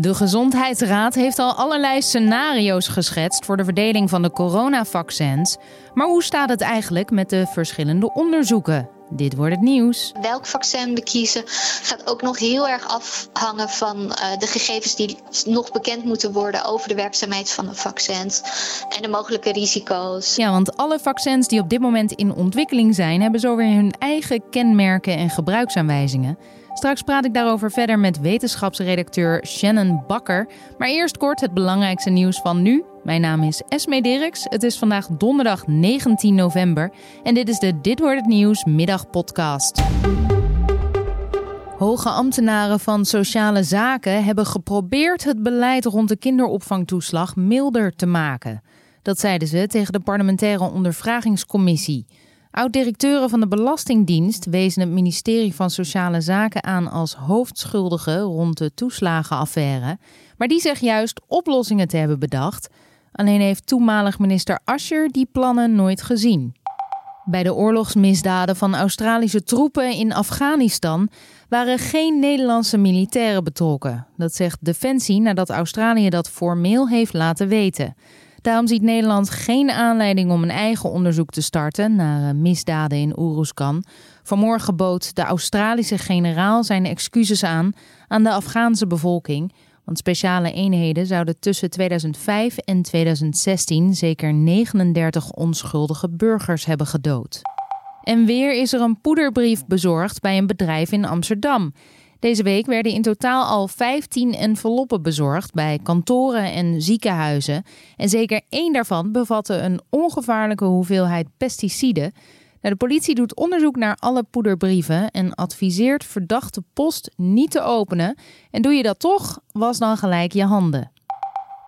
De Gezondheidsraad heeft al allerlei scenario's geschetst voor de verdeling van de coronavaccins. Maar hoe staat het eigenlijk met de verschillende onderzoeken? Dit wordt het nieuws. Welk vaccin we kiezen gaat ook nog heel erg afhangen van uh, de gegevens die nog bekend moeten worden over de werkzaamheid van de vaccins en de mogelijke risico's. Ja, want alle vaccins die op dit moment in ontwikkeling zijn, hebben zo weer hun eigen kenmerken en gebruiksaanwijzingen. Straks praat ik daarover verder met wetenschapsredacteur Shannon Bakker. Maar eerst kort het belangrijkste nieuws van nu. Mijn naam is Esme Dirks. Het is vandaag donderdag 19 november. En dit is de Dit wordt het nieuws middagpodcast. Hoge ambtenaren van sociale zaken hebben geprobeerd het beleid rond de kinderopvangtoeslag milder te maken. Dat zeiden ze tegen de parlementaire ondervragingscommissie. Oud-directeuren van de Belastingdienst wezen het ministerie van Sociale Zaken aan als hoofdschuldige rond de toeslagenaffaire. Maar die zegt juist oplossingen te hebben bedacht. Alleen heeft toenmalig minister Ascher die plannen nooit gezien. Bij de oorlogsmisdaden van Australische troepen in Afghanistan waren geen Nederlandse militairen betrokken. Dat zegt Defensie nadat Australië dat formeel heeft laten weten. Daarom ziet Nederland geen aanleiding om een eigen onderzoek te starten naar eh, misdaden in Oeruzkan. Vanmorgen bood de Australische generaal zijn excuses aan aan de Afghaanse bevolking. Want speciale eenheden zouden tussen 2005 en 2016 zeker 39 onschuldige burgers hebben gedood. En weer is er een poederbrief bezorgd bij een bedrijf in Amsterdam. Deze week werden in totaal al 15 enveloppen bezorgd bij kantoren en ziekenhuizen. En zeker één daarvan bevatte een ongevaarlijke hoeveelheid pesticiden. Nou, de politie doet onderzoek naar alle poederbrieven en adviseert verdachte post niet te openen. En doe je dat toch, was dan gelijk je handen.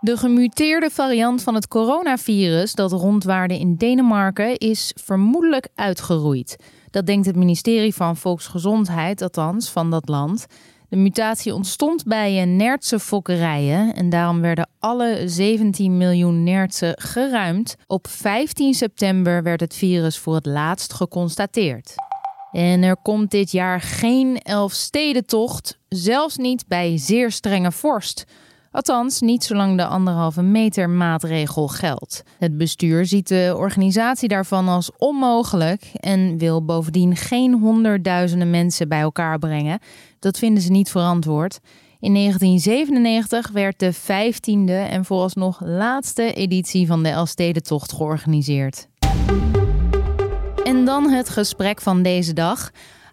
De gemuteerde variant van het coronavirus dat rondwaarde in Denemarken is vermoedelijk uitgeroeid. Dat denkt het ministerie van Volksgezondheid, althans van dat land. De mutatie ontstond bij Nertse fokkerijen en daarom werden alle 17 miljoen nertsen geruimd. Op 15 september werd het virus voor het laatst geconstateerd. En er komt dit jaar geen Elfstedentocht, zelfs niet bij zeer strenge vorst. Althans, niet zolang de anderhalve meter maatregel geldt. Het bestuur ziet de organisatie daarvan als onmogelijk en wil bovendien geen honderdduizenden mensen bij elkaar brengen. Dat vinden ze niet verantwoord. In 1997 werd de 15e en vooralsnog laatste editie van de Elfstedentocht georganiseerd. En dan het gesprek van deze dag.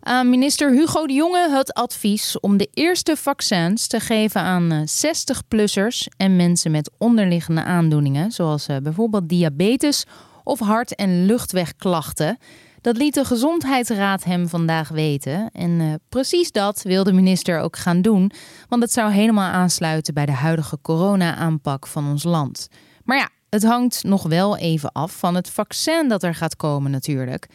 Aan minister Hugo de Jonge het advies om de eerste vaccins te geven aan 60-plussers eh, en mensen met onderliggende aandoeningen, zoals eh, bijvoorbeeld diabetes of hart- en luchtwegklachten. Dat liet de Gezondheidsraad hem vandaag weten. En precies dat wil de minister ook gaan doen, want het zou helemaal aansluiten bij de huidige corona-aanpak van ons land. Maar ja, het hangt nog wel even af van het vaccin dat er gaat komen natuurlijk.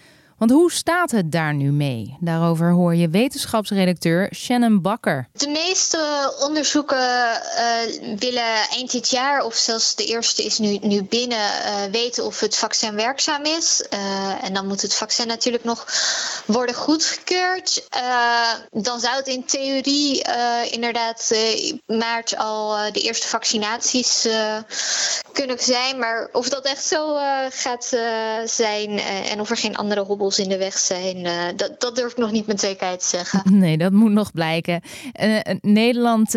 Want hoe staat het daar nu mee? Daarover hoor je wetenschapsredacteur Shannon Bakker. De meeste onderzoeken uh, willen eind dit jaar, of zelfs de eerste is nu, nu binnen, uh, weten of het vaccin werkzaam is. Uh, en dan moet het vaccin natuurlijk nog worden goedgekeurd. dan zou het in theorie inderdaad maart al de eerste vaccinaties kunnen zijn. Maar of dat echt zo gaat zijn en of er geen andere hobbels in de weg zijn. Dat, dat durf ik nog niet met zekerheid te zeggen. Nee, dat moet nog blijken. Uh, Nederland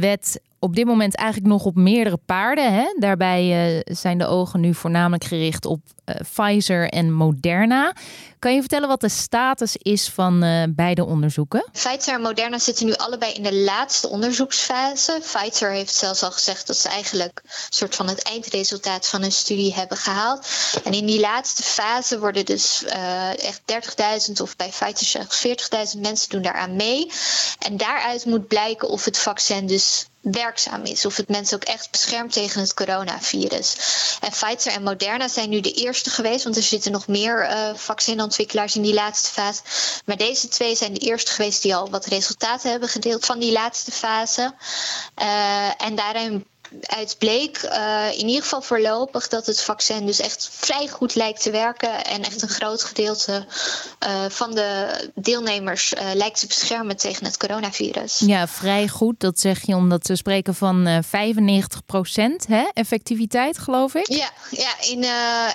wet op dit moment eigenlijk nog op meerdere paarden. Hè? Daarbij uh, zijn de ogen nu voornamelijk gericht op uh, Pfizer en Moderna. Kan je vertellen wat de status is van uh, beide onderzoeken? Pfizer en Moderna zitten nu allebei in de laatste onderzoeksfase. Pfizer heeft zelfs al gezegd dat ze eigenlijk een soort van het eindresultaat van hun studie hebben gehaald. En in die laatste fase worden dus echt 30.000 of bij Pfizer zelfs 40.000 mensen doen daaraan mee. En daaruit moet blijken of het vaccin dus werkzaam is. Of het mensen ook echt beschermt tegen het coronavirus. En Pfizer en Moderna zijn nu de eerste geweest, want er zitten nog meer uh, vaccinontwikkelaars in die laatste fase. Maar deze twee zijn de eerste geweest die al wat resultaten hebben gedeeld van die laatste fase. Uh, en daarin uit bleek uh, in ieder geval voorlopig dat het vaccin dus echt vrij goed lijkt te werken. En echt een groot gedeelte uh, van de deelnemers uh, lijkt te beschermen tegen het coronavirus. Ja, vrij goed. Dat zeg je omdat we spreken van 95 procent effectiviteit, geloof ik. Ja, ja, in,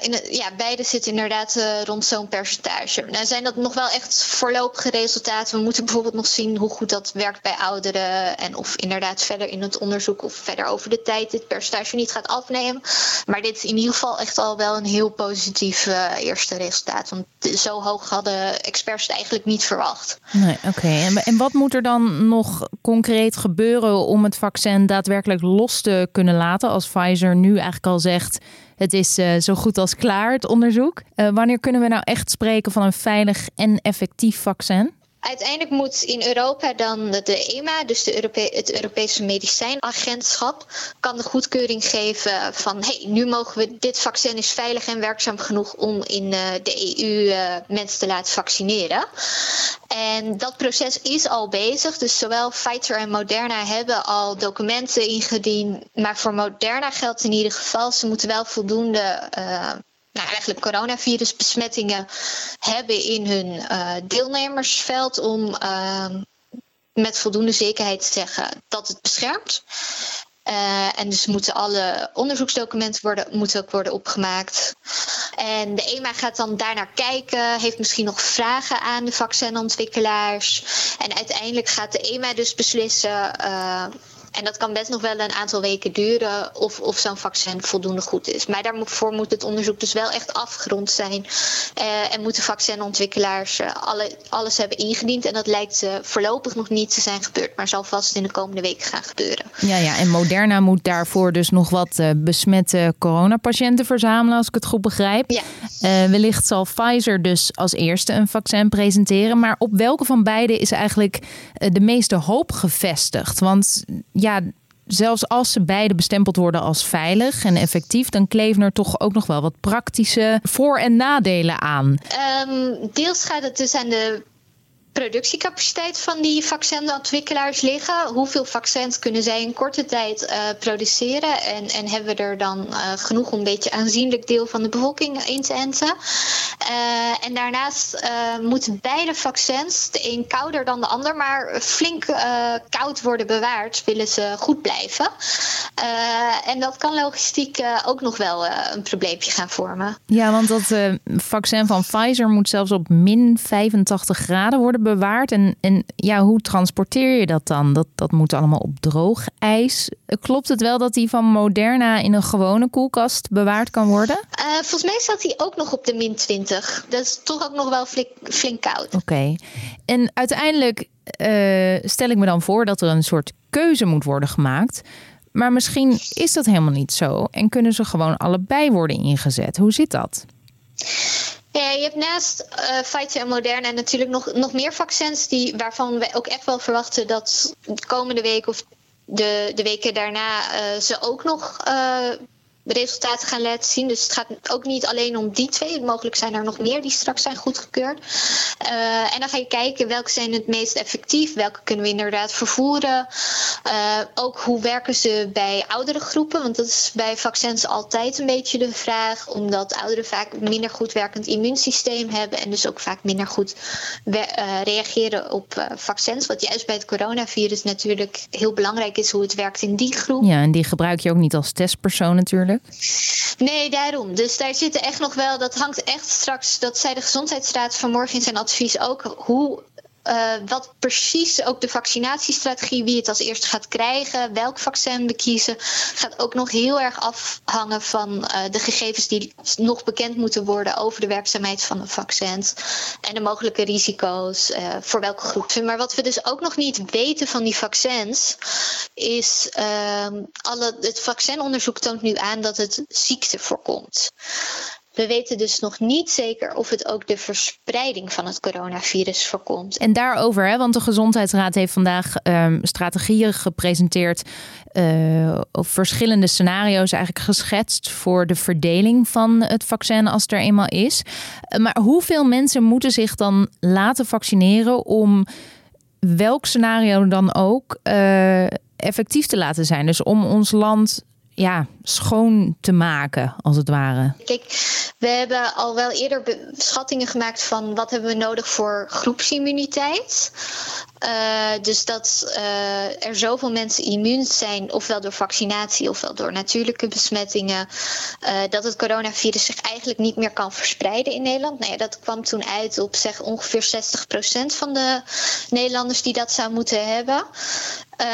in, ja beide zitten inderdaad rond zo'n percentage. Nou zijn dat nog wel echt voorlopige resultaten. We moeten bijvoorbeeld nog zien hoe goed dat werkt bij ouderen. En of inderdaad verder in het onderzoek of verder over de dit percentage niet gaat afnemen. Maar dit is in ieder geval echt al wel een heel positief uh, eerste resultaat. Want zo hoog hadden experts het eigenlijk niet verwacht. Nee, oké. En, en wat moet er dan nog concreet gebeuren om het vaccin daadwerkelijk los te kunnen laten? Als Pfizer nu eigenlijk al zegt. Het is uh, zo goed als klaar, het onderzoek. Uh, wanneer kunnen we nou echt spreken van een veilig en effectief vaccin? Uiteindelijk moet in Europa dan de EMA, dus de het Europese Medicijnagentschap, kan de goedkeuring geven van hey, nu mogen we dit vaccin is veilig en werkzaam genoeg om in uh, de EU uh, mensen te laten vaccineren. En dat proces is al bezig. Dus zowel Pfizer en Moderna hebben al documenten ingediend. Maar voor Moderna geldt in ieder geval, ze moeten wel voldoende uh, eigenlijk coronavirusbesmettingen hebben in hun uh, deelnemersveld om uh, met voldoende zekerheid te zeggen dat het beschermt. Uh, en dus moeten alle onderzoeksdocumenten worden, moeten ook worden opgemaakt. En de EMA gaat dan daarnaar kijken, heeft misschien nog vragen aan de vaccinontwikkelaars. En uiteindelijk gaat de EMA dus beslissen en dat kan best nog wel een aantal weken duren of, of zo'n vaccin voldoende goed is. Maar daarvoor moet het onderzoek dus wel echt afgerond zijn. Uh, en moeten vaccinontwikkelaars uh, alle, alles hebben ingediend. En dat lijkt uh, voorlopig nog niet te zijn gebeurd, maar zal vast in de komende weken gaan gebeuren. Ja, ja en Moderna moet daarvoor dus nog wat besmette coronapatiënten verzamelen, als ik het goed begrijp. Ja. wellicht zal Pfizer dus als eerste een vaccin presenteren. Maar op welke van beide is eigenlijk de meeste hoop gevestigd? Want ja, zelfs als ze beide bestempeld worden als veilig en effectief, dan kleven er toch ook nog wel wat praktische voor- en nadelen aan. Um, deels gaat het dus aan de productiecapaciteit van die vaccinontwikkelaars liggen. Hoeveel vaccins kunnen zij in korte tijd uh, produceren? En, en hebben we er dan uh, genoeg om een beetje aanzienlijk deel van de bevolking in te enten? Uh, en daarnaast moeten beide vaccins, de een kouder dan de ander, maar flink koud worden bewaard, willen ze goed blijven. en dat kan logistiek ook nog wel een probleempje gaan vormen. Ja, want dat vaccin van Pfizer moet zelfs op min 85 graden worden bewaard. En, en ja, hoe transporteer je dat dan? Dat, dat moet allemaal op droog ijs. Klopt het wel dat die van Moderna in een gewone koelkast bewaard kan worden? Uh, volgens mij staat hij ook nog op de min 20. Dat is toch ook nog wel flink, flink koud. Oké. Okay. En uiteindelijk uh, stel ik me dan voor dat er een soort keuze moet worden gemaakt. Maar misschien is dat helemaal niet zo en kunnen ze gewoon allebei worden ingezet. Hoe zit dat? Ja, je hebt naast uh, Pfizer en Moderna natuurlijk nog, nog meer vaccins die, waarvan we ook echt wel verwachten dat de komende week of de, de weken daarna uh, ze ook nog resultaten gaan laten zien. Dus het gaat ook niet alleen om die twee. Mogelijk zijn er nog meer die straks zijn goedgekeurd. Uh, en dan ga je kijken welke zijn het meest effectief. Welke kunnen we inderdaad vervoeren. Uh, ook hoe werken ze bij oudere groepen. Want dat is bij vaccins altijd een beetje de vraag. Omdat ouderen vaak minder goed werkend immuunsysteem hebben. En dus ook vaak minder goed uh, reageren op vaccins. Wat juist bij het coronavirus natuurlijk heel belangrijk is hoe het werkt in die groep. Ja, en die gebruik je ook niet als testpersoon natuurlijk. Nee, daarom. Dus daar zitten echt nog wel, dat hangt echt straks, dat zei de Gezondheidsraad vanmorgen in zijn advies ook, hoe uh, wat precies ook de vaccinatiestrategie, wie het als eerste gaat krijgen, welk vaccin we kiezen, gaat ook nog heel erg afhangen van uh, de gegevens die nog bekend moeten worden over de werkzaamheid van de vaccins en de mogelijke risico's uh, voor welke groep. Maar wat we dus ook nog niet weten van die vaccins, is alle, het vaccinonderzoek toont nu aan dat het ziekte voorkomt. We weten dus nog niet zeker of het ook de verspreiding van het coronavirus voorkomt. En daarover, hè, want de Gezondheidsraad heeft vandaag um, strategieën gepresenteerd. Uh, of verschillende scenario's eigenlijk geschetst voor de verdeling van het vaccin als er eenmaal is. Uh, maar hoeveel mensen moeten zich dan laten vaccineren om welk scenario dan ook uh, effectief te laten zijn. Dus om ons land ja, schoon te maken, als het ware? Kijk, we hebben al wel eerder schattingen gemaakt van wat hebben we nodig voor groepsimmuniteit. Uh, dus dat uh, er zoveel mensen immuun zijn, ofwel door vaccinatie ofwel door natuurlijke besmettingen, uh, dat het coronavirus zich eigenlijk niet meer kan verspreiden in Nederland. Nou ja, dat kwam toen uit op zeg ongeveer 60% van de Nederlanders die dat zou moeten hebben. Uh,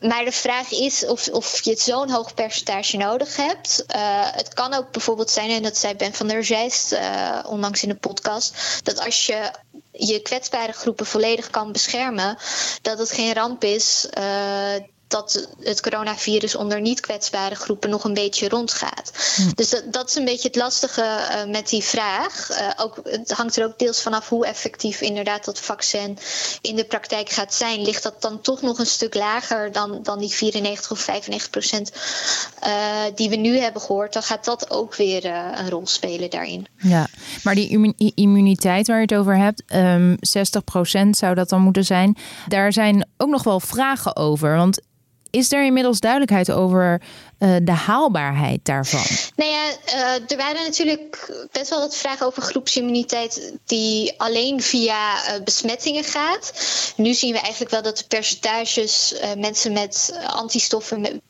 maar de vraag is of, of je zo'n hoog percentage nodig hebt. Uh, het kan ook bijvoorbeeld zijn, en dat zei Ben van der Zijst uh, onlangs in de podcast, dat als je je kwetsbare groepen volledig kan beschermen, dat het geen ramp is uh, dat het coronavirus onder niet kwetsbare groepen nog een beetje rondgaat. Hm. Dus dat, dat, is een beetje het lastige uh, met die vraag. Uh, ook, het hangt er ook deels vanaf hoe effectief inderdaad dat vaccin in de praktijk gaat zijn. Ligt dat dan toch nog een stuk lager dan, dan die 94 of 95 procent uh, die we nu hebben gehoord, dan gaat dat ook weer een rol spelen daarin. Ja, maar die immuniteit waar je het over hebt, um, ehm, 60 procent zou dat dan moeten zijn. Daar zijn ook nog wel vragen over. Want is er inmiddels duidelijkheid over uh, de haalbaarheid daarvan? Nou ja, uh, er waren natuurlijk best wel wat vragen over groepsimmuniteit die alleen via uh, besmettingen gaat. Nu zien we eigenlijk wel dat de percentages mensen met antistoffen,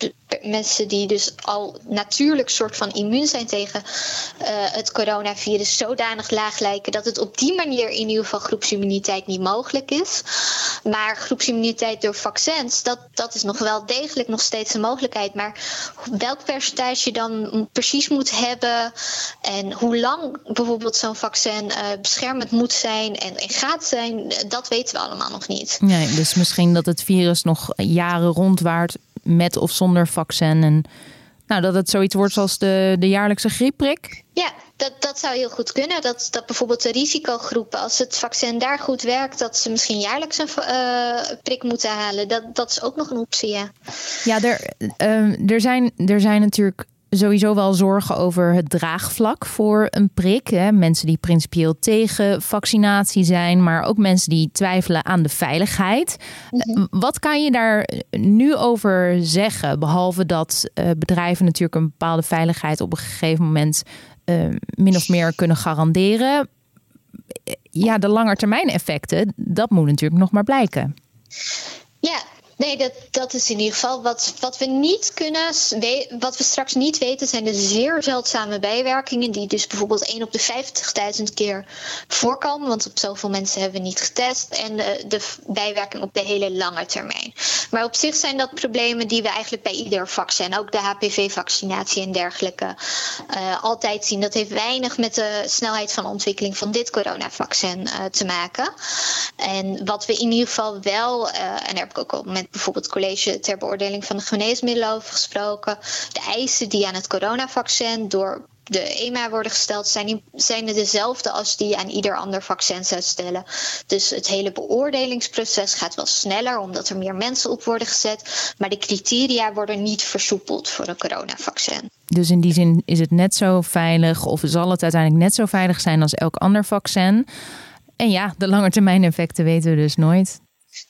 mensen die dus al natuurlijk soort van immuun zijn tegen het coronavirus, zodanig laag lijken dat het op die manier in ieder geval groepsimmuniteit niet mogelijk is. Maar groepsimmuniteit door vaccins, dat, dat is nog wel degelijk nog steeds een mogelijkheid. Maar welk percentage je dan precies moet hebben en hoe lang bijvoorbeeld zo'n vaccin uh, beschermend moet zijn en, en, gaat zijn, dat weten we allemaal nog niet. Nee, dus misschien dat het virus nog jaren rondwaart met of zonder vaccin en nou, dat het zoiets wordt zoals de, de jaarlijkse griepprik? Ja, dat, dat zou heel goed kunnen. Dat, dat bijvoorbeeld de risicogroepen, als het vaccin daar goed werkt, dat ze misschien jaarlijks een uh, prik moeten halen. Dat, dat is ook nog een optie. Ja, ja er, uh, er, zijn, er zijn natuurlijk sowieso wel zorgen over het draagvlak voor een prik. Hè. Mensen die principieel tegen vaccinatie zijn, maar ook mensen die twijfelen aan de veiligheid. Mhm. Wat kan je daar nu over zeggen? Behalve dat uh, bedrijven natuurlijk een bepaalde veiligheid op een gegeven moment uh, min of meer kunnen garanderen. Ja, de langetermijn effecten, dat moet natuurlijk nog maar blijken. Nee, dat, dat is in ieder geval wat, wat we niet kunnen. Wat we straks niet weten, zijn de zeer zeldzame bijwerkingen. Die dus bijvoorbeeld 1 op de 50.000 keer voorkomen. Want op zoveel mensen hebben we niet getest. En de, de bijwerking op de hele lange termijn. Maar op zich zijn dat problemen die we eigenlijk bij ieder vaccin, ook de HPV-vaccinatie en dergelijke, uh, altijd zien. Dat heeft weinig met de snelheid van ontwikkeling van dit coronavaccin uh, te maken. En wat we in ieder geval wel, uh, en daar heb ik ook al met bijvoorbeeld het college ter beoordeling van de geneesmiddelen over gesproken. De eisen die aan het coronavaccin door de EMA worden gesteld, zijn, zijn dezelfde als die aan ieder ander vaccin zou stellen. Dus het hele beoordelingsproces gaat wel sneller, omdat er meer mensen op worden gezet. Maar de criteria worden niet versoepeld voor een coronavaccin. Dus in die zin is het net zo veilig, of zal het uiteindelijk net zo veilig zijn als elk ander vaccin? En ja, de langetermijneffecten weten we dus nooit.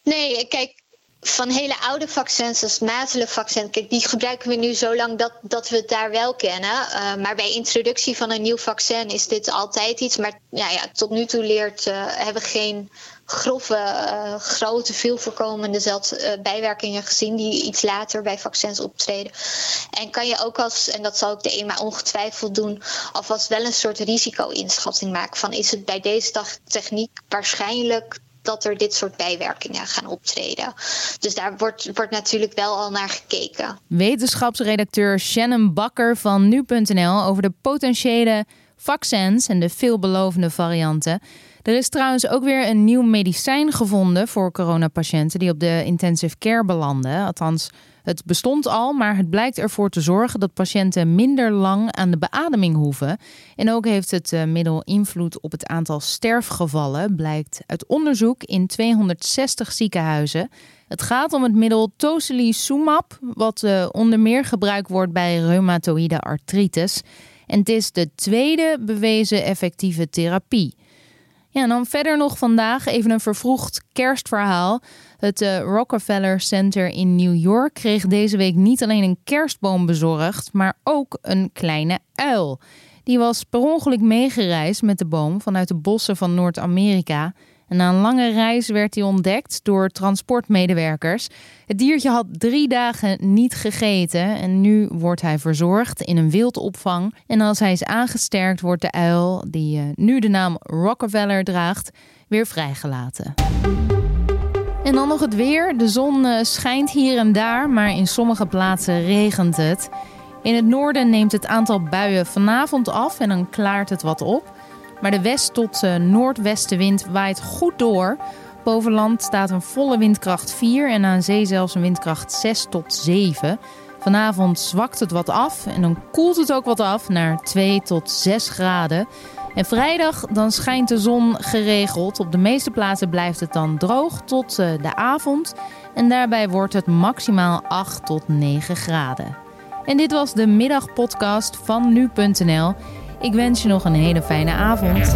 Nee, kijk, van hele oude vaccins, als mazelenvaccin, kijk, die gebruiken we nu zo lang dat, dat we het daar wel kennen. Uh, maar bij introductie van een nieuw vaccin is dit altijd iets. Maar ja, ja tot nu toe leert, uh, hebben geen grove, uh, grote, veel voorkomende zeld, bijwerkingen gezien die iets later bij vaccins optreden. En kan je ook als, en dat zal ook de EMA ongetwijfeld doen, alvast wel een soort risico-inschatting maken van is het bij deze techniek waarschijnlijk dat er dit soort bijwerkingen gaan optreden. Dus daar wordt, wordt natuurlijk wel al naar gekeken. Wetenschapsredacteur Shannon Bakker van nu.nl over de potentiële vaccins en de veelbelovende varianten. Er is trouwens ook weer een nieuw medicijn gevonden voor coronapatiënten die op de intensive care belanden. Althans, het bestond al, maar het blijkt ervoor te zorgen dat patiënten minder lang aan de beademing hoeven. En ook heeft het eh, middel invloed op het aantal sterfgevallen, blijkt uit onderzoek in 260 ziekenhuizen. Het gaat om het middel tocilizumab, wat uh, onder meer gebruikt wordt bij reumatoïde artritis. En het is de tweede bewezen effectieve therapie. Ja, en dan verder nog vandaag even een vervroegd kerstverhaal. Het uh, Rockefeller Center in New York kreeg deze week niet alleen een kerstboom bezorgd, maar ook een kleine uil. Die was per ongeluk meegereisd met de boom vanuit de bossen van Noord-Amerika. En na een lange reis werd hij ontdekt door transportmedewerkers. Het diertje had drie dagen niet gegeten en nu wordt hij verzorgd in een wildopvang. En als hij is aangesterkt, wordt de uil, die eh, nu de naam Rockefeller draagt, weer vrijgelaten. En dan nog het weer. De zon eh, schijnt hier en daar, maar in sommige plaatsen regent het. In het noorden neemt het aantal buien vanavond af en dan klaart het wat op. Maar de west- tot uh, noordwestenwind waait goed door. Boven land staat een volle windkracht 4 en aan zee zelfs een windkracht 6 tot 7. Vanavond zwakt het wat af en dan koelt het ook wat af naar 2 tot 6 graden. En vrijdag dan schijnt de zon geregeld. Op de meeste plaatsen blijft het dan droog tot uh, de avond. En daarbij wordt het maximaal 8 tot 9 graden. En dit was de middagpodcast van nu.nl. Ik wens je nog een hele fijne avond.